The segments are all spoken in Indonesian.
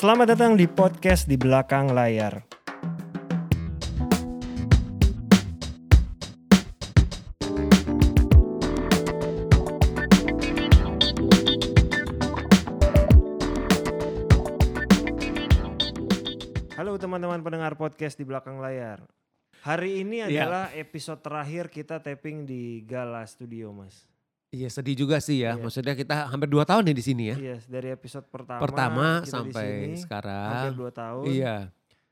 Selamat datang di podcast di belakang layar. Halo teman-teman pendengar podcast di belakang layar. Hari ini Iya. adalah episode terakhir kita taping di Gala Studio, Mas. Iya sedih juga sih ya. Iya. Maksudnya kita hampir dua tahun nih di sini ya. Iya, dari episode pertama, Pertama sampai sini, hampir sekarang. dua tahun. Iya.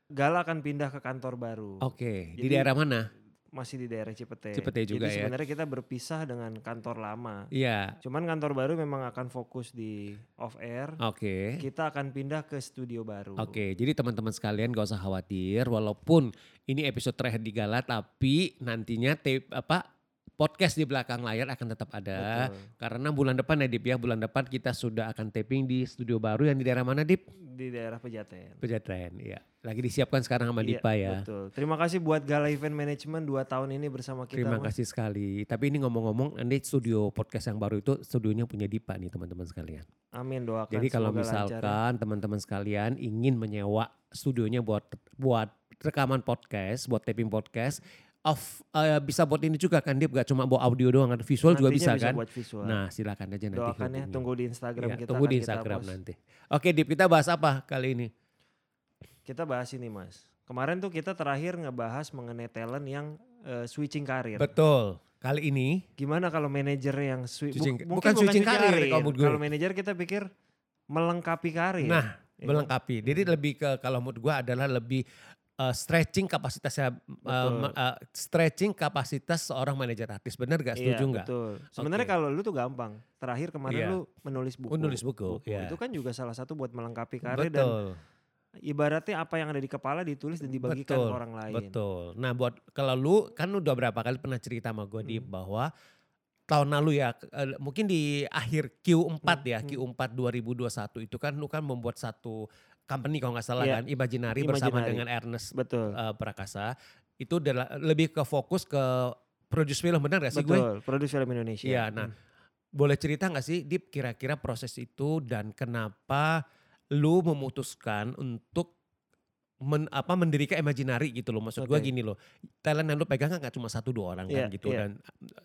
Gala akan pindah ke kantor baru. Oke. Di Jadi- daerah mana? Masih di daerah Cipete. Cipete juga Jadi ya. sebenarnya kita berpisah dengan kantor lama. Iya. Cuman kantor baru memang akan fokus di off air. Oke. Kita akan pindah ke studio baru. Oke, jadi teman-teman sekalian gak usah khawatir walaupun ini episode terakhir di Gala tapi nantinya tape apa podcast di belakang layar akan tetap ada Betul. karena bulan depan ya Dip ya, bulan depan kita sudah akan taping di studio baru yang di daerah mana Dip? Di daerah Pejaten. Pejaten, iya. Lagi disiapkan sekarang sama Iya, Dipa ya. Betul. Terima kasih buat Gala Event Management dua tahun ini bersama kita. Terima Mas. kasih sekali. Tapi ini ngomong-ngomong, nanti studio podcast yang baru itu studionya punya Dipa nih teman-teman sekalian. Amin doakan. Jadi kalau ya. misalkan teman-teman sekalian ingin menyewa studionya buat buat rekaman podcast, buat taping podcast, off eh, bisa buat ini juga kan dia gak cuma bawa audio doang, ada visual juga Nantinya bisa, kan. buat visual. Nah silakan aja nanti. Doakan ya, tunggu di Instagram Iya, kita. tunggu akan di kita Instagram post. nanti. Oke Dip, kita bahas apa kali ini? Kita bahas ini mas. Kemarin tuh kita terakhir ngebahas mengenai talent yang eh, switching karir. Betul. Kali ini Gimana kalau manajer yang swi- bu- Switching- mungkin bukan switching karir gue. Kalau manajer kita pikir melengkapi karir. Nah, Ya kan? melengkapi. Jadi lebih ke kalau menurut gua adalah lebih uh, stretching kapasitasnya uh, ma- uh, stretching kapasitas seorang manajer artis. Benar gak? Setuju Iya, nggak? Betul. Sebenarnya Oke. kalau lu tuh gampang. Terakhir kemarin Iya. lu menulis buku. Menulis buku, iya. Itu kan juga salah satu buat melengkapi karir dan Betul. ibaratnya apa yang ada di kepala ditulis dan dibagikan Betul, ke orang lain. Betul. Nah, buat kalau lu kan udah berapa kali pernah cerita sama gue di Hmm. bahwa tahun lalu ya eh, mungkin di akhir Q4 Hmm, ya, hmm. Q4 2021 itu kan lu kan membuat satu company kalau nggak salah Iya, kan Imaginary, bersama Imaginary. dengan Ernest Betul. eh, Prakasa. Itu adalah lebih ke fokus ke produce film benar gak sih gue? Betul. Produksi film Indonesia. Iya, nah Hmm. boleh cerita gak sih Dip kira-kira proses itu dan kenapa lu memutuskan untuk men, apa mendirikan Imaginary gitu loh. Maksud gue Oke. gini loh, talent yang lu pegang kan gak cuma satu dua orang kan Iya, gitu iya. dan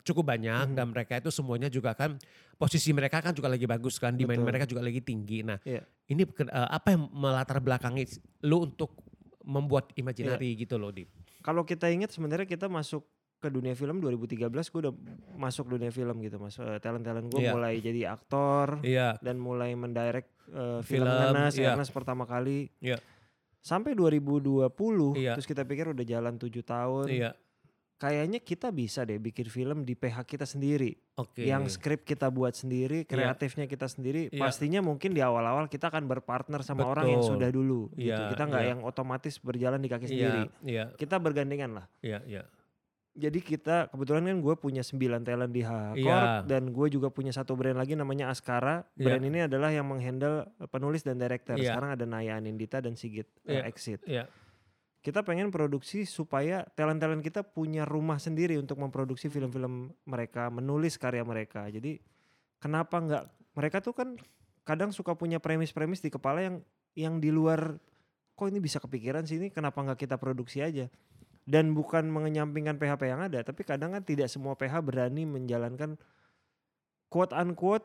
cukup banyak Mhm. dan mereka itu semuanya juga kan posisi mereka kan juga lagi bagus kan, demand Betul. mereka juga lagi tinggi. Nah, Iya. ini eh, apa yang melatar belakangi lu untuk membuat Imaginary Iya. gitu loh Dip? Kalau kita ingat sebenarnya kita masuk ke dunia film 2013 gue udah masuk dunia film gitu mas. Eh, Talent-talent gue Iya. mulai jadi aktor Iya, dan mulai mendirect eh, film, Film, Ernest, iya. Ernest pertama kali. Iya. Sampai 2020 Iya. terus kita pikir udah jalan tujuh tahun. iya, Kayaknya kita bisa deh bikin film di PH kita sendiri. oke. Yang skrip kita buat sendiri, kreatifnya kita sendiri. Iya. Pastinya mungkin di awal-awal kita akan berpartner sama orang yang Betul. sudah dulu. gitu. Iya, Kita nggak iya. yang otomatis berjalan di kaki Iya, sendiri. iya, Kita bergandengan lah. iya, iya. Jadi kita kebetulan kan gue punya 9 talent di HH Corp Iya. dan gue juga punya satu brand lagi namanya Askara. Iya. Brand ini adalah yang menghandle penulis dan director. Iya. Sekarang ada Naya Anindita dan Sigit eh, Iya. Exit. Iya. Kita pengen produksi supaya talent-talent kita punya rumah sendiri untuk memproduksi film-film mereka, menulis karya mereka. Jadi kenapa nggak mereka tuh kan kadang suka punya premis-premis di kepala yang yang di luar kok ini bisa kepikiran sih ini kenapa nggak kita produksi aja dan bukan mengenyampingkan PHP yang ada tapi kadang kan tidak semua PH berani menjalankan quote unquote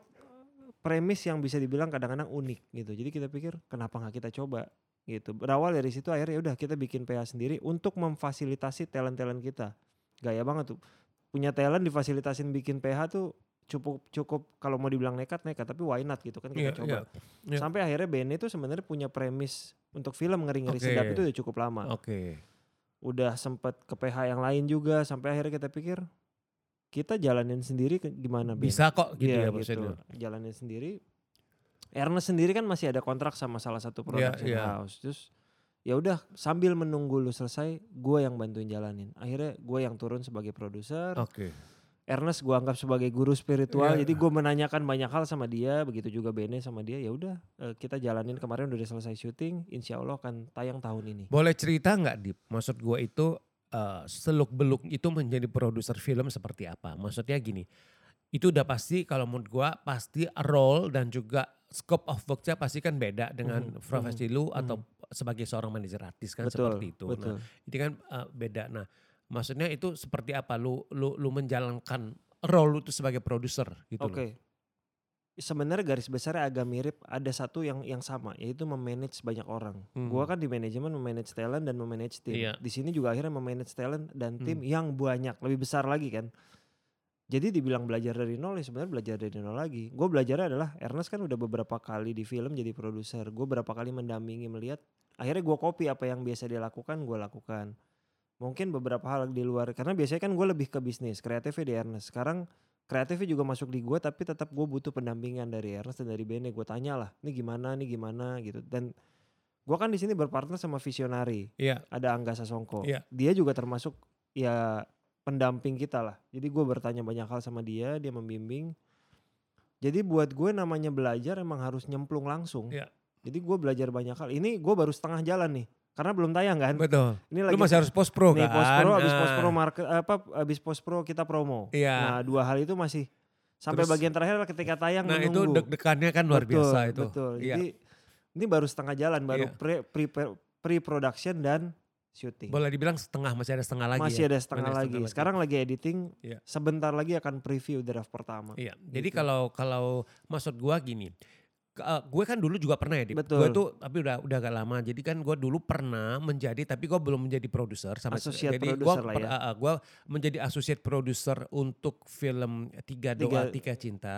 premis yang bisa dibilang kadang-kadang unik gitu jadi kita pikir kenapa nggak kita coba gitu berawal dari situ akhirnya ya udah kita bikin PH sendiri untuk memfasilitasi talent-talent kita gaya banget tuh punya talent difasilitasin bikin PH tuh cukup cukup kalau mau dibilang nekat nekat tapi why not gitu kan kita Iya, coba iya. Iya. sampai akhirnya BNI itu sebenarnya punya premis untuk film ngeri ngeri Oke. sedap itu udah cukup lama Oke. Udah sempet ke PH yang lain juga sampai akhirnya kita pikir kita jalanin sendiri ke- gimana Ben? Bisa kok gitu Iya, ya maksudnya. jalanin sendiri Ernest sendiri kan masih ada kontrak sama salah satu production iya. house terus ya udah sambil menunggu lu selesai gue yang bantuin jalanin akhirnya gue yang turun sebagai produser Oke. Ernest gue anggap sebagai guru spiritual Iya. jadi gue menanyakan banyak hal sama dia begitu juga Bene sama dia ya udah eh, kita jalanin kemarin udah selesai syuting insya Allah akan tayang tahun ini Boleh cerita nggak Dip? Maksud gue itu seluk beluk itu menjadi produser film seperti apa? Maksudnya gini, itu udah pasti kalau menurut gua pasti role dan juga scope of worknya pasti kan beda dengan Mhm, profesi lu atau sebagai seorang manajer artis kan betul, seperti itu. Betul. Nah, ini kan uh, beda. Nah, maksudnya itu seperti apa lu lu lu menjalankan role lu itu sebagai produser gitu Oke. Sebenarnya garis besarnya agak mirip. Ada satu yang yang sama, yaitu memanage banyak orang. Hmm. Gua kan di manajemen memanage talent dan memanage tim. Iya. Di sini juga akhirnya memanage talent dan tim Hmm. yang banyak, lebih besar lagi kan. Jadi dibilang belajar dari nol ya sebenarnya belajar dari nol lagi. Gue belajar adalah Ernest kan udah beberapa kali di film jadi produser. Gue berapa kali mendampingi melihat. Akhirnya gue copy apa yang biasa dia lakukan, gue lakukan. Mungkin beberapa hal di luar karena biasanya kan gue lebih ke bisnis, kreatifnya di Ernest. Sekarang kreatifnya juga masuk di gue tapi tetap gue butuh pendampingan dari Ernest dan dari Bene. Gue tanya lah, ini gimana, ini gimana gitu. Dan gue kan di sini berpartner sama visionari Iya. ada Angga Sasongko. Iya. Dia juga termasuk ya pendamping kita lah. Jadi gue bertanya banyak hal sama dia, dia membimbing. Jadi buat gue namanya belajar emang harus nyemplung langsung. Iya. Jadi gue belajar banyak hal. Ini gue baru setengah jalan nih, karena belum tayang kan. Betul. Ini Lu masih harus post pro nih kan. post pro, abis post pro Nah, market apa abis post pro kita promo. Iya. Nah dua hal itu masih sampai Terus- bagian terakhir ketika tayang Nah itu menunggu. deg-degannya kan luar Betul, biasa itu. Betul. Iya. Jadi ini baru setengah jalan, baru Iya. pre pre pre production dan syuting. Boleh dibilang setengah masih ada setengah lagi Masih ya. ada lagi. setengah lagi. Sekarang lagi editing. Iya. Sebentar lagi akan preview draft pertama. Iya. Jadi Gitu. kalau kalau maksud gua gini. Eh, gue kan dulu juga pernah ya, Dip. Betul. Gue tuh tapi udah udah gak lama. Jadi kan gue dulu pernah menjadi tapi gue belum menjadi produser sama Associate jadi per- ya. eh, eh, gua menjadi associate producer untuk film Tiga Doa Tiga- Tiga Cinta.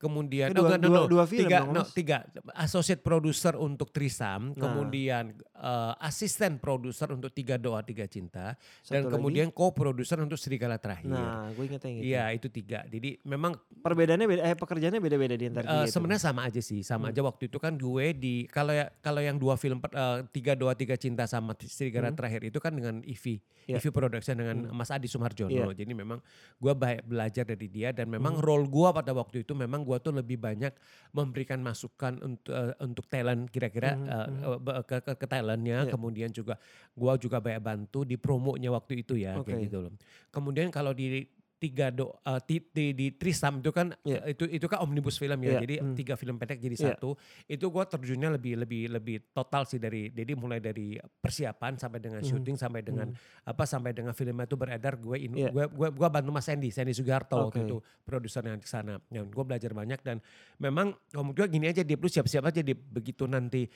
Kemudian Eh, dua- no, no, dua- no, dua film tiga, dong, no, tiga associate producer untuk Trisam, Nah. kemudian eh, asisten produser untuk Tiga Doa Tiga Cinta, Satu dan lagi. kemudian co-producer untuk Serigala Terakhir. Nah, gue inget yang itu. Iya itu tiga. Jadi memang Perbedaannya beda, eh pekerjaannya beda-beda di antar tiga itu. sebenarnya sama aja sih, sama Hmm. aja waktu itu kan gue di kalau ya kalau yang dua film eh, tiga doa tiga cinta sama Serigala Hmm. terakhir itu kan dengan Ivi, Iya. Ivi Production dengan Hmm. Mas Adi Sumarjono. Iya. Jadi memang gue belajar dari dia dan memang Hmm. role gue pada waktu itu memang gue tuh lebih banyak memberikan masukan untuk eh, untuk talent kira-kira eh, hmm. be- ke, ke, ke talentnya. Iya. Kemudian juga gue juga banyak bantu di promonya waktu itu ya kayak Oke. gitu loh. Kemudian kalau di tiga do eh, di, di, di Trisam itu kan Iya. eh, itu itu kan omnibus film ya Iya, jadi hmm. tiga film pendek jadi Iya. satu itu gue terjunnya lebih lebih lebih total sih dari jadi mulai dari persiapan sampai dengan Hmm. syuting sampai dengan apa sampai dengan filmnya itu beredar gue in, Iya. gue gue gue bantu Mas Sandy Sandy Sugiharto waktu Oke. itu produser yang di sana yang gue belajar banyak dan memang kamu juga gini aja dia lu siap-siap aja dia begitu nanti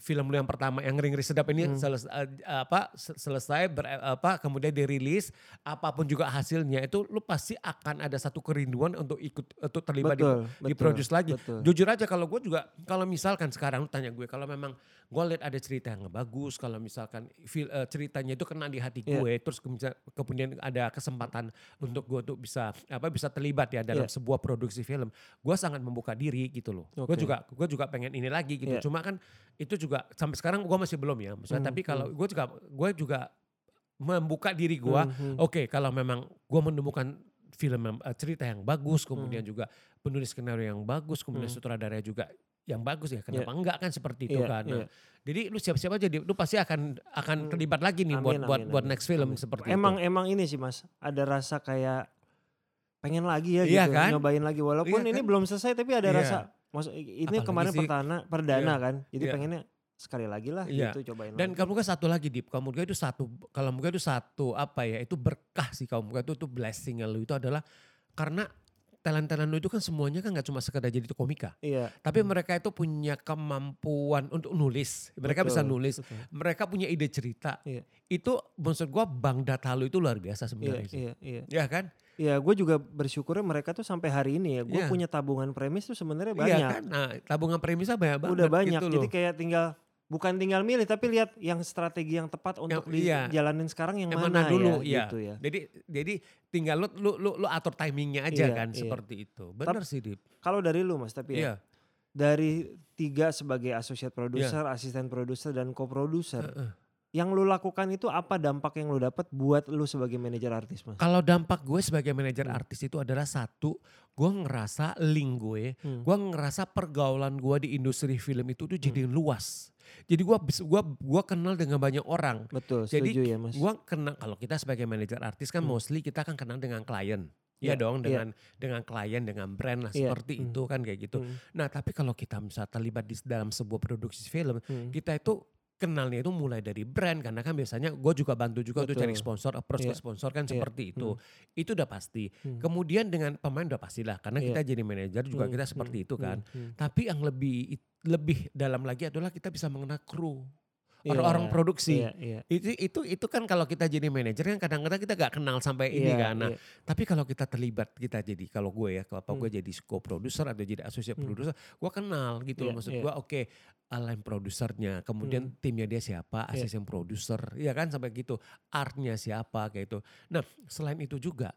film lu yang pertama yang ngeri-ngeri sedap ini Hmm. seles- eh, apa se- selesai ber, eh, apa kemudian dirilis apa pun juga hasilnya itu lu pasti akan ada satu kerinduan untuk ikut untuk terlibat di, betul, di produce lagi. Betul. Jujur aja kalau gue juga kalau misalkan sekarang lu tanya gue kalau memang gue lihat ada cerita yang bagus kalau misalkan feel, eh, ceritanya itu kena di hati Iya. gue terus kemudian, kemudian ada kesempatan untuk gue tuh bisa apa bisa terlibat ya dalam Iya. sebuah produksi film gue sangat membuka diri gitu loh gue Oke. juga gue juga pengen ini lagi gitu Iya. cuma kan itu juga sampai sekarang gue masih belum ya maksudnya Hmm, tapi kalau gue juga gue juga membuka diri gue Hmm, hmm. Oke, kalau memang gue menemukan film eh, cerita yang bagus, kemudian Hmm. juga penulis skenario yang bagus, kemudian Hmm. sutradara juga yang bagus ya. Kenapa enggak kan seperti itu Iya, kan? Nah, iya. Jadi lu siap-siap aja, lu pasti akan akan Hmm. terlibat lagi nih buat Amin, buat amin, buat amin, next film amin. seperti Emang itu. emang ini sih Mas, ada rasa kayak pengen lagi ya Iya gitu, kan? nyobain lagi walaupun Iya ini kan? belum selesai tapi ada Iya. rasa maksud ini Apalagi kemarin sih- perdana perdana Iya. kan. Jadi Iya. pengennya sekali lagi lah Iya. gitu cobain Dan lagi. kamu kan satu lagi Dip, kamu juga itu satu, kalau kamu itu satu apa ya, itu berkah sih kamu itu itu blessing lu itu adalah karena talent-talent lu itu kan semuanya kan gak cuma sekedar jadi komika. Iya. Tapi mereka itu punya kemampuan untuk nulis. Mereka bisa betul, nulis. betul. Mereka punya ide cerita. Iya. Itu maksud gua bank data lu itu luar biasa Iya, sebenarnya. sih. iya, iya. Ya kan? Iya, gue juga bersyukurnya mereka tuh sampai hari ini ya, gue Iya. punya tabungan premis tuh sebenarnya Iya banyak. kan? Nah, tabungan premisnya banyak banget Udah banyak. gitu Jadi loh. kayak tinggal bukan tinggal milih tapi lihat yang strategi yang tepat untuk iya. dijalanin sekarang yang, Yang mana, mana dulu, ya, iya. gitu ya. Jadi jadi tinggal lu lu lu, lu atur timingnya aja Iya, kan iya. seperti itu. Benar sih Dip. Kalau dari lu Mas, tapi ya Iya. dari tiga sebagai associate producer, asisten produser dan co-producer, Heeh. yang lu lakukan itu apa dampak yang lu dapat buat lu sebagai manajer artis Mas? Kalau dampak gue sebagai manajer Hmm. artis itu adalah satu, gue ngerasa link gue, Hmm. gue ngerasa pergaulan gue di industri film itu tuh jadi Hmm. luas. Jadi gue gua gua kenal dengan banyak orang. Betul, Jadi setuju ya Mas. Gua kenal kalau kita sebagai manajer artis kan Hmm. mostly kita kan kenal dengan klien. Ya Iya, dong iya. dengan dengan klien, dengan brand lah Iya, seperti hmm. itu kan kayak gitu. Hmm, Nah, tapi kalau kita misalnya terlibat di dalam sebuah produksi film, hmm. kita itu kenalnya itu mulai dari brand karena kan biasanya gue juga bantu juga untuk cari Betul. sponsor, approach ke Iya. sponsor kan Iya. seperti itu. Itu udah pasti. Hmm. Kemudian dengan pemain udah pastilah karena Iya. kita jadi manajer juga Hmm, kita seperti hmm, itu kan. hmm, hmm. Tapi yang lebih lebih dalam lagi adalah kita bisa mengenal kru, Iya, orang-orang produksi. Iya, iya. Itu itu itu kan kalau kita jadi manajer kan kadang-kadang kita gak kenal sampai ini Iya, kan. Nah, iya. tapi kalau kita terlibat kita jadi kalau gue ya kalau apa Hmm. gue jadi co-producer atau jadi associate Hmm. producer, gue kenal gitu loh Iya, maksud iya. gue oke line produsernya, kemudian Hmm. timnya dia siapa, asisten produser, ya kan sampai gitu, artnya siapa kayak itu. Nah selain itu juga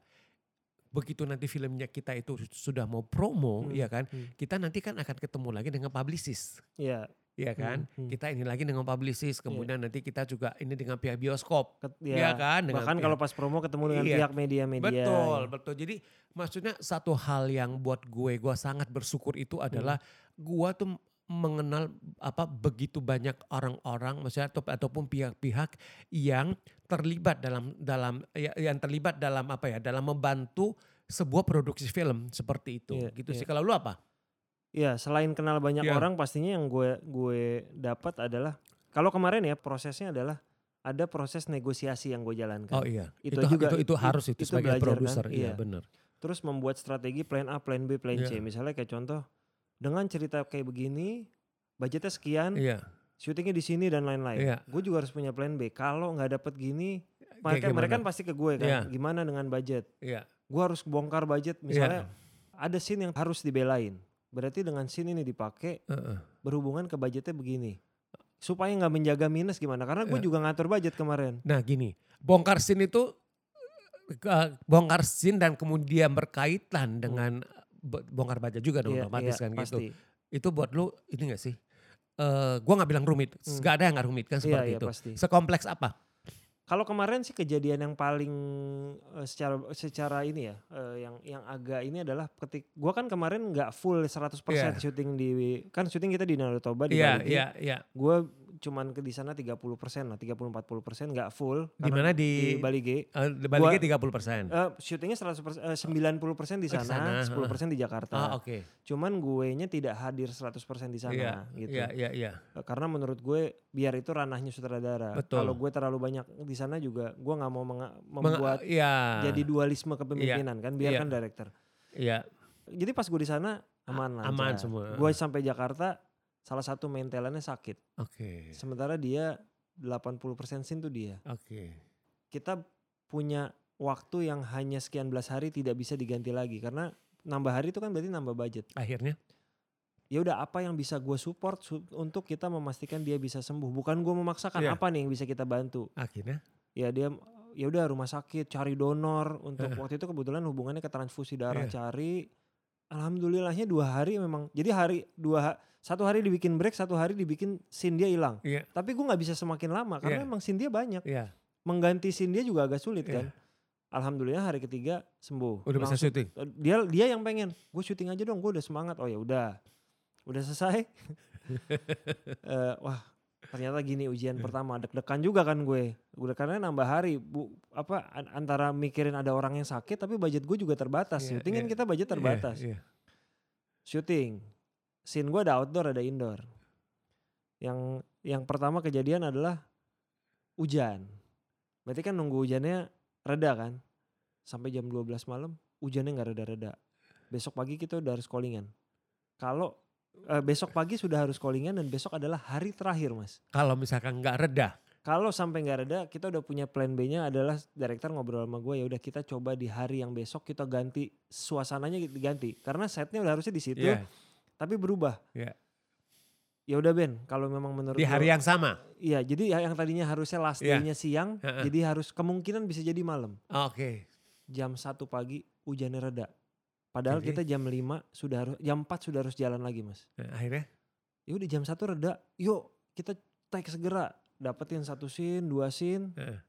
begitu nanti filmnya kita itu sudah mau promo, Hmm, ya kan, hmm. kita nanti kan akan ketemu lagi dengan publicist. Iya. Ya kan? Hmm, hmm. Kita ini lagi dengan publicist, kemudian nanti kita juga ini dengan pihak bioskop. Ket- Iya ya, kan? Dengan Bahkan pihak- kalau pas promo ketemu dengan Iya. pihak media-media. Betul, betul. Jadi maksudnya satu hal yang buat gue, gue sangat bersyukur itu adalah gue tuh mengenal apa begitu banyak orang-orang, maksudnya atau, ataupun pihak-pihak yang terlibat dalam dalam ya, yang terlibat dalam apa ya, dalam membantu sebuah produksi film seperti itu. Iya, gitu iya. sih. Kalau lu apa? Ya, selain kenal banyak Iya. orang, pastinya yang gue gue dapat adalah kalau kemarin ya prosesnya adalah ada proses negosiasi yang gue jalankan. Oh iya, Itu itu juga- itu, itu harus itu, itu sebagai belajar kan? produser, iya Iya. benar. Terus membuat strategi plan A, plan B, plan C. Iya. Misalnya kayak contoh dengan cerita kayak begini, budgetnya sekian, Iya. syutingnya di sini dan lain-lain. Iya. Gue juga harus punya plan B. Kalau nggak dapet gini, mereka mereka kan pasti ke gue kan. Iya. Gimana dengan budget? Iya. Gue harus bongkar budget. Iya. Misalnya ada scene yang harus dibelain. Berarti dengan scene ini dipakai Heeh. berhubungan ke budgetnya begini. Supaya nggak menjaga minus gimana? Karena gue Iya. juga ngatur budget kemarin. Nah gini, bongkar scene itu eh, bongkar scene dan kemudian berkaitan dengan be- bongkar baja juga dong Iya, otomatis iya, kan gitu. pasti. Itu buat lu ini gak sih? Eh gua nggak bilang rumit, Hmm. gak ada yang gak rumit kan Iya, seperti iya itu. pasti. Sekompleks apa? Kalau kemarin sih kejadian yang paling eh, secara secara ini ya, eh, yang yang agak ini adalah ketik gua kan kemarin nggak full 100% Iya. syuting di kan syuting kita di Danau Toba di Iya, Bali. iya, iya. Gue cuman ke di sana 30% lah, 30 40% nggak full. Di mana di, di Bali G. eh, di Bali Gua- 30 persen. Eh, syutingnya 100% eh, 90% di Oh, sana, sana, 10% di Jakarta. Ah oke. Cuman gue nya tidak hadir 100% di sana Iya, gitu. iya, iya, iya. Eh, Karena menurut gue biar itu ranahnya sutradara. Kalau gue terlalu banyak di sana juga gue nggak mau menga- Meng- membuat iya, jadi dualisme kepemimpinan kan biarkan director. iya, Jadi pas gue di sana aman lah. aman semua. Gue sampai Jakarta salah satu mentelannya sakit. Oke, Sementara dia 80% scene tuh dia. oke. Kita punya waktu yang hanya sekian belas hari tidak bisa diganti lagi karena nambah hari itu kan berarti nambah budget. Akhirnya, Ya udah apa yang bisa gue support su- untuk kita memastikan dia bisa sembuh. Bukan gue memaksakan Iya. apa nih yang bisa kita bantu. akhirnya, Ya dia ya udah rumah sakit cari donor untuk Eh. waktu itu kebetulan hubungannya ke transfusi darah Iya. cari. Alhamdulillahnya dua hari memang. Jadi hari dua satu hari dibikin break, satu hari dibikin scene dia hilang. iya, Tapi gue nggak bisa semakin lama karena Iya. emang scene dia banyak. iya. Mengganti scene dia juga agak sulit Iya. kan. Alhamdulillah hari ketiga sembuh. Udah bisa syuting. dia dia yang pengen gue syuting aja dong gue udah semangat oh ya udah udah selesai Eh, wah ternyata gini ujian pertama deg-degan juga kan gue udah karena nambah hari bu apa an- antara mikirin ada orang yang sakit tapi budget gue juga terbatas Iya, syuting kan iya. kita budget terbatas Iya, iya. syuting scene gue ada outdoor ada indoor. Yang yang pertama kejadian adalah hujan. Berarti kan nunggu hujannya reda kan? Sampai jam 12 malam hujannya nggak reda-reda. Besok pagi kita udah harus callingan. Kalau eh, besok pagi sudah harus callingan dan besok adalah hari terakhir mas. Kalau misalkan nggak reda, kalau sampai nggak reda kita udah punya plan B-nya adalah director ngobrol sama gue ya udah kita coba di hari yang besok kita ganti suasananya diganti karena setnya udah harusnya di situ. Iya, tapi berubah Iya. ya udah Ben kalau memang menurut di hari lo- yang sama. iya jadi ya yang tadinya harusnya last Iya. day-nya siang Heeh. jadi harus kemungkinan bisa jadi malam Oke, jam satu pagi hujannya reda padahal Oke. kita jam 5 sudah harus jam 4 sudah harus jalan lagi mas Nah, akhirnya, ya udah jam satu reda yuk kita take segera dapetin satu scene dua scene Heeh.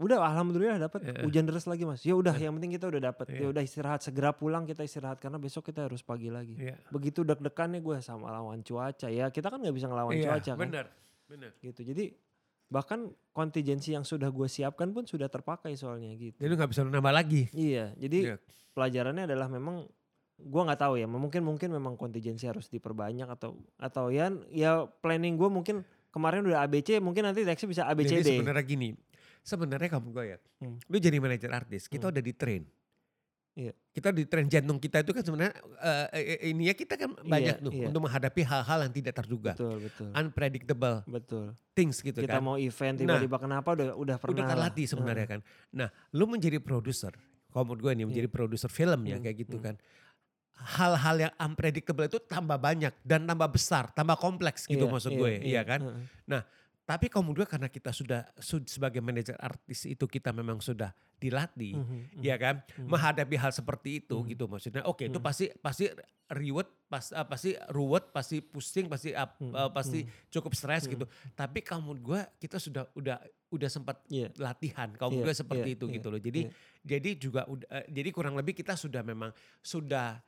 Udah alhamdulillah dapet Heeh. hujan deras lagi mas ya udah Heeh. yang penting kita udah dapet Iya. ya udah istirahat segera pulang kita istirahat karena besok kita harus pagi lagi iya. begitu deg-degannya gue sama lawan cuaca ya kita kan nggak bisa ngelawan Iya, cuaca kan bener, bener. gitu jadi Bahkan kontingensi yang sudah gue siapkan pun sudah terpakai soalnya gitu. Jadi nggak bisa nambah lagi. Iya, jadi Iya. pelajarannya adalah memang gua nggak tahu ya, mungkin mungkin memang kontingensi harus diperbanyak atau atau ya ya planning gue mungkin kemarin udah ABC, mungkin nanti nextnya bisa Jadi ABCD. sebenarnya gini, sebenarnya kamu gue ya, Hmm. lu jadi manajer artis, kita Hmm. udah di train. Iya. Kita di train jantung kita itu kan sebenarnya eh, eh, ini ya kita kan banyak Iya, tuh iya. untuk menghadapi hal-hal yang tidak terduga, Betul, betul. unpredictable Betul. things gitu Kita kan. mau event tiba-tiba kenapa udah udah pernah. udah terlatih sebenarnya kan. Nah, lu menjadi produser, kalau menurut gue nih menjadi produser film ya Hmm, kayak gitu hmm. kan. Hal-hal yang unpredictable itu tambah banyak dan tambah besar, tambah kompleks gitu Iya, maksud iya, gue, iya, iya kan? heeh. Tapi menurut gue karena kita sudah sud- sebagai manajer artis itu kita memang sudah dilatih, Mhm, mhm. ya kan, Hmm. menghadapi hal seperti itu Hmm. gitu maksudnya. Oke, itu Hmm. pasti pasti reward, pas, eh, pasti ruwet, pasti pusing, pasti up- Hmm, eh, pasti hmm. cukup stres Hmm. gitu. Tapi menurut gue kita sudah udah udah sempat Iya. latihan. Iya, menurut gue seperti iya, itu iya, gitu loh. Jadi iya. jadi juga udah eh, jadi kurang lebih kita sudah memang sudah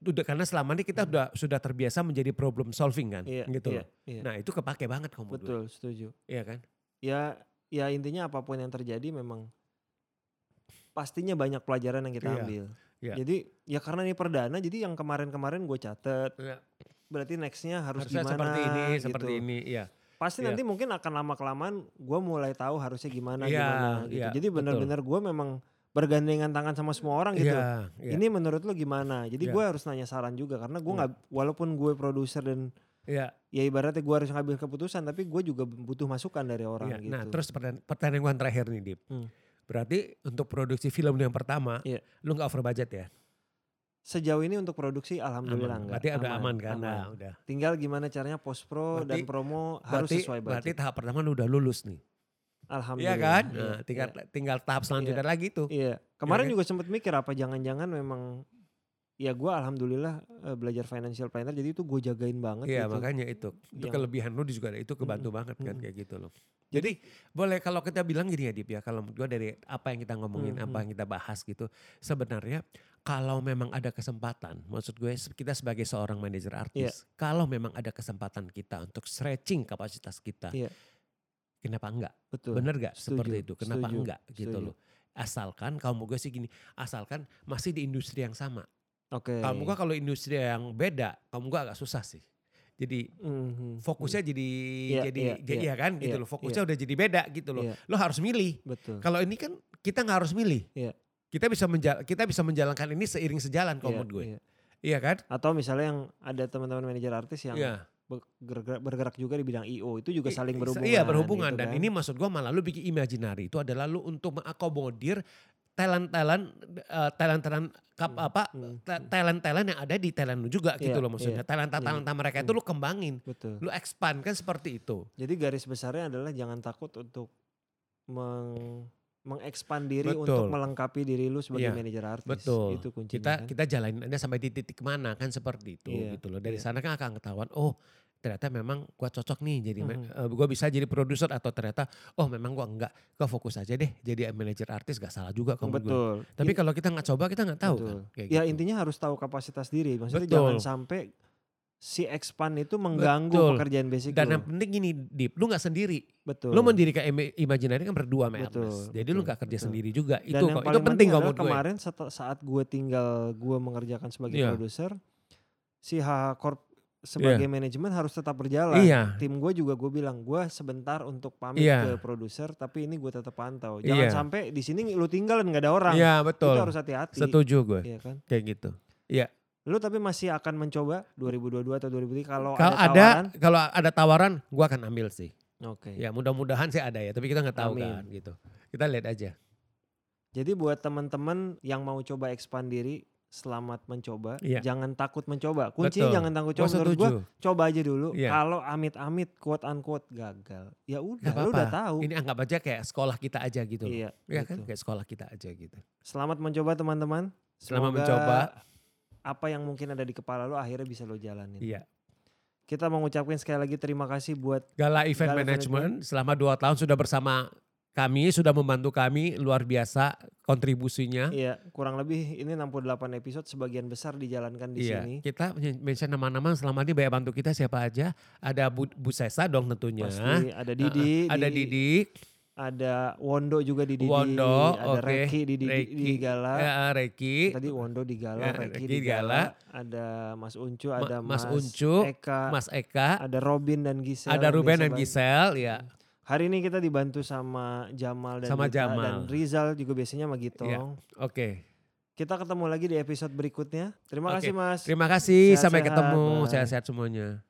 udah karena selama ini kita udah sudah terbiasa menjadi problem solving kan, Hmm. Iya, gitu iya, loh. iya. Nah itu kepake banget kalau menurut gue. Betul, setuju. Iya kan? Ya ya intinya apa pun yang terjadi memang pastinya banyak pelajaran yang kita Iya, ambil. iya. Jadi ya karena ini perdana jadi yang kemarin-kemarin gue catet. Iya. Berarti nextnya harus Harusnya gimana seperti ini, gitu. seperti ini, iya. Pasti Iya. nanti mungkin akan lama kelamaan gue mulai tahu harusnya gimana Iya, gimana gitu. iya, Jadi betul. benar-benar gue memang bergandengan tangan sama semua orang gitu. Iya, iya. Ini menurut lo gimana? Jadi Iya. gue harus nanya saran juga karena gue Iya. nggak walaupun gue produser dan Iya, ya ibaratnya gue harus ngambil keputusan tapi gue juga butuh masukan dari orang iya. gitu. Nah terus pertanyaan, pertanyaan terakhir nih Dip. Hmm. Berarti untuk produksi film yang pertama, Iya. lu gak over budget ya? Sejauh ini untuk produksi alhamdulillah Aman. enggak. Berarti udah aman, kan? aman. Nah, udah. Tinggal gimana caranya post pro dan Berarti- promo harus Berarti, sesuai berarti budget. tahap pertama lu udah lulus nih. Alhamdulillah. Iya kan? Iya, Nah, tinggal iya. tinggal tahap selanjutnya lagi tuh. Iya, kemarin kan? juga sempat mikir apa jangan-jangan memang ya gue alhamdulillah eh, belajar financial planner jadi itu gue jagain banget Iya gitu. makanya itu. Itu Yang- kelebihan lu juga itu kebantu Mm-mm, banget kan mm-mm. kayak gitu loh. Jadi boleh kalau kita bilang gini ya Dip ya. Kalau gue dari apa yang kita ngomongin, Mm-mm. apa yang kita bahas gitu. Sebenarnya kalau memang ada kesempatan. Maksud gue kita sebagai seorang manajer artis. Kalau memang ada kesempatan kita untuk stretching kapasitas kita. Iya. Kenapa enggak? Betul. Bener gak Setuju, seperti itu? Kenapa setuju, enggak gitu setuju. loh. Asalkan kalau mau gue sih gini. Asalkan masih di industri yang sama. Oke. Kalau gua kalau industri yang beda, kamu gua agak susah sih. Jadi Mhm, fokusnya jadi Iya, jadi iya, jadi iya, ya kan gitu iya, loh. Fokusnya udah jadi beda gitu loh. Iya. Lo harus milih. Betul. Kalau ini kan kita nggak harus milih. Iya. Kita bisa menjal kita bisa menjalankan ini seiring sejalan kalau Iya, menurut gue. iya. Iya kan? Atau misalnya yang ada teman-teman manajer artis yang Iya. Bergerak, bergerak juga di bidang IO itu juga saling berhubungan. Iya berhubungan gitu dan kan. ini maksud gua malah lu bikin imaginary itu adalah lu untuk mengakomodir talent-talent eh, talent-talent kap- Hmm, apa hmm, hmm. talent-talent yang ada di talent lu juga gitu Iya, loh maksudnya. iya, Talenta-talenta mereka itu Hmm. lu kembangin, Betul. lu expand kan seperti itu. Jadi garis besarnya adalah jangan takut untuk meng mengekspan diri Betul. untuk melengkapi diri lu sebagai Iya, manajer artis. Betul. Itu kuncinya. kita kan. kita jalanin aja sampai di titik mana kan seperti itu Iya, gitu loh. Dari iya. sana kan akan ketahuan oh ternyata memang gua cocok nih jadi ma- Mhm. eh, gua bisa jadi produser atau ternyata oh memang gua enggak gua fokus aja deh jadi manajer artis gak salah juga kalau menurut gua. betul. Tapi kalau kita nggak coba kita nggak tahu betul. kan. Kayak ya gitu. intinya harus tahu kapasitas diri. Maksudnya Betul. jangan sampai si expand itu mengganggu Betul. pekerjaan basic Dan lu. yang penting gini, Dip, lu nggak sendiri. betul. Lu mendirikan Ima- Imaginary kan berdua sama Betul, Ernest. Jadi lu betul, nggak kerja betul. sendiri juga. Dan itu kok, itu penting gue. kemarin setel- saat gue tinggal gue mengerjakan sebagai Iya. produser, si HH Corp sebagai manajemen harus tetap berjalan. Iya. Tim gue juga gue bilang gue sebentar untuk pamit Iya. ke produser, tapi ini gue tetap pantau. Jangan Iya. sampai di sini lu tinggal dan nggak ada orang. Iya Itu betul. harus hati-hati. Setuju gue. Iya kan? Kayak gitu. Lu tapi masih akan mencoba 2022 atau 2023 kalau ada ada tawaran? kalau ada tawaran, gua akan ambil sih. Oke. Ya mudah-mudahan sih ada ya, tapi kita nggak tahu Amin. kan gitu. Kita lihat aja. Jadi buat teman-teman yang mau coba expand diri, selamat mencoba. Iya. Jangan takut mencoba. Kuncinya Betul. jangan takut coba. Menurut gue coba aja dulu. Iya. Kalau amit-amit quote unquote gagal, ya udah lu udah tahu. Ini anggap aja kayak sekolah kita aja gitu. Iya, Ya kan gitu. kayak sekolah kita aja gitu. Selamat mencoba teman-teman. Selamat mencoba. Apa yang mungkin ada di kepala lu akhirnya bisa lo jalanin. Iya. Kita mau ngucapin sekali lagi terima kasih buat Gala Event Gala Event Management selama dua tahun sudah bersama kami sudah membantu kami luar biasa kontribusinya. Iya, kurang lebih ini 68 episode sebagian besar dijalankan di Iya, sini. kita mention nama-nama selama ini banyak bantu kita siapa aja. Ada Bu, Bu Sesa dong tentunya. Pasti ada Didi, Uh-uh. ada di- Didi, ada Wondo juga di Didi, Wondo, ada oke. Reki di, di, di, Reki. di Gala. ya, Reki, Tadi Wondo di Gala, Ya, Reki Reki di Gala, ada Mas Uncu, Ma- ada Mas Mas, Uncu, Eka, Mas Eka, ada Robin dan Gisel. ada Ruben dan. Gisel, ya. Hari ini kita dibantu sama Jamal dan Sama Jamal. dan Rizal juga biasanya sama Gitong. Iya. Oke. Kita ketemu lagi di episode berikutnya. Terima Oke. kasih Mas. Terima kasih, sampai Sehat-sehat, ketemu. Sehat-sehat semuanya.